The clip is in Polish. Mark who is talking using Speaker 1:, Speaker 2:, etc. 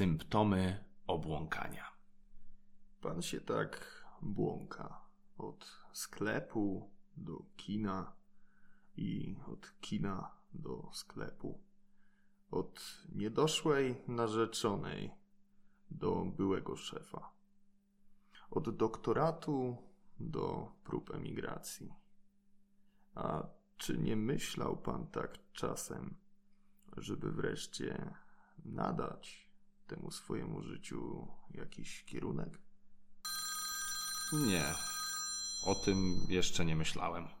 Speaker 1: symptomy obłąkania.
Speaker 2: Pan się tak błąka od sklepu do kina i od kina do sklepu. Od niedoszłej narzeczonej do byłego szefa. Od doktoratu do prób emigracji. A czy nie myślał pan tak czasem, żeby wreszcie nadać temu swojemu życiu jakiś kierunek?
Speaker 1: Nie, o tym jeszcze nie myślałem.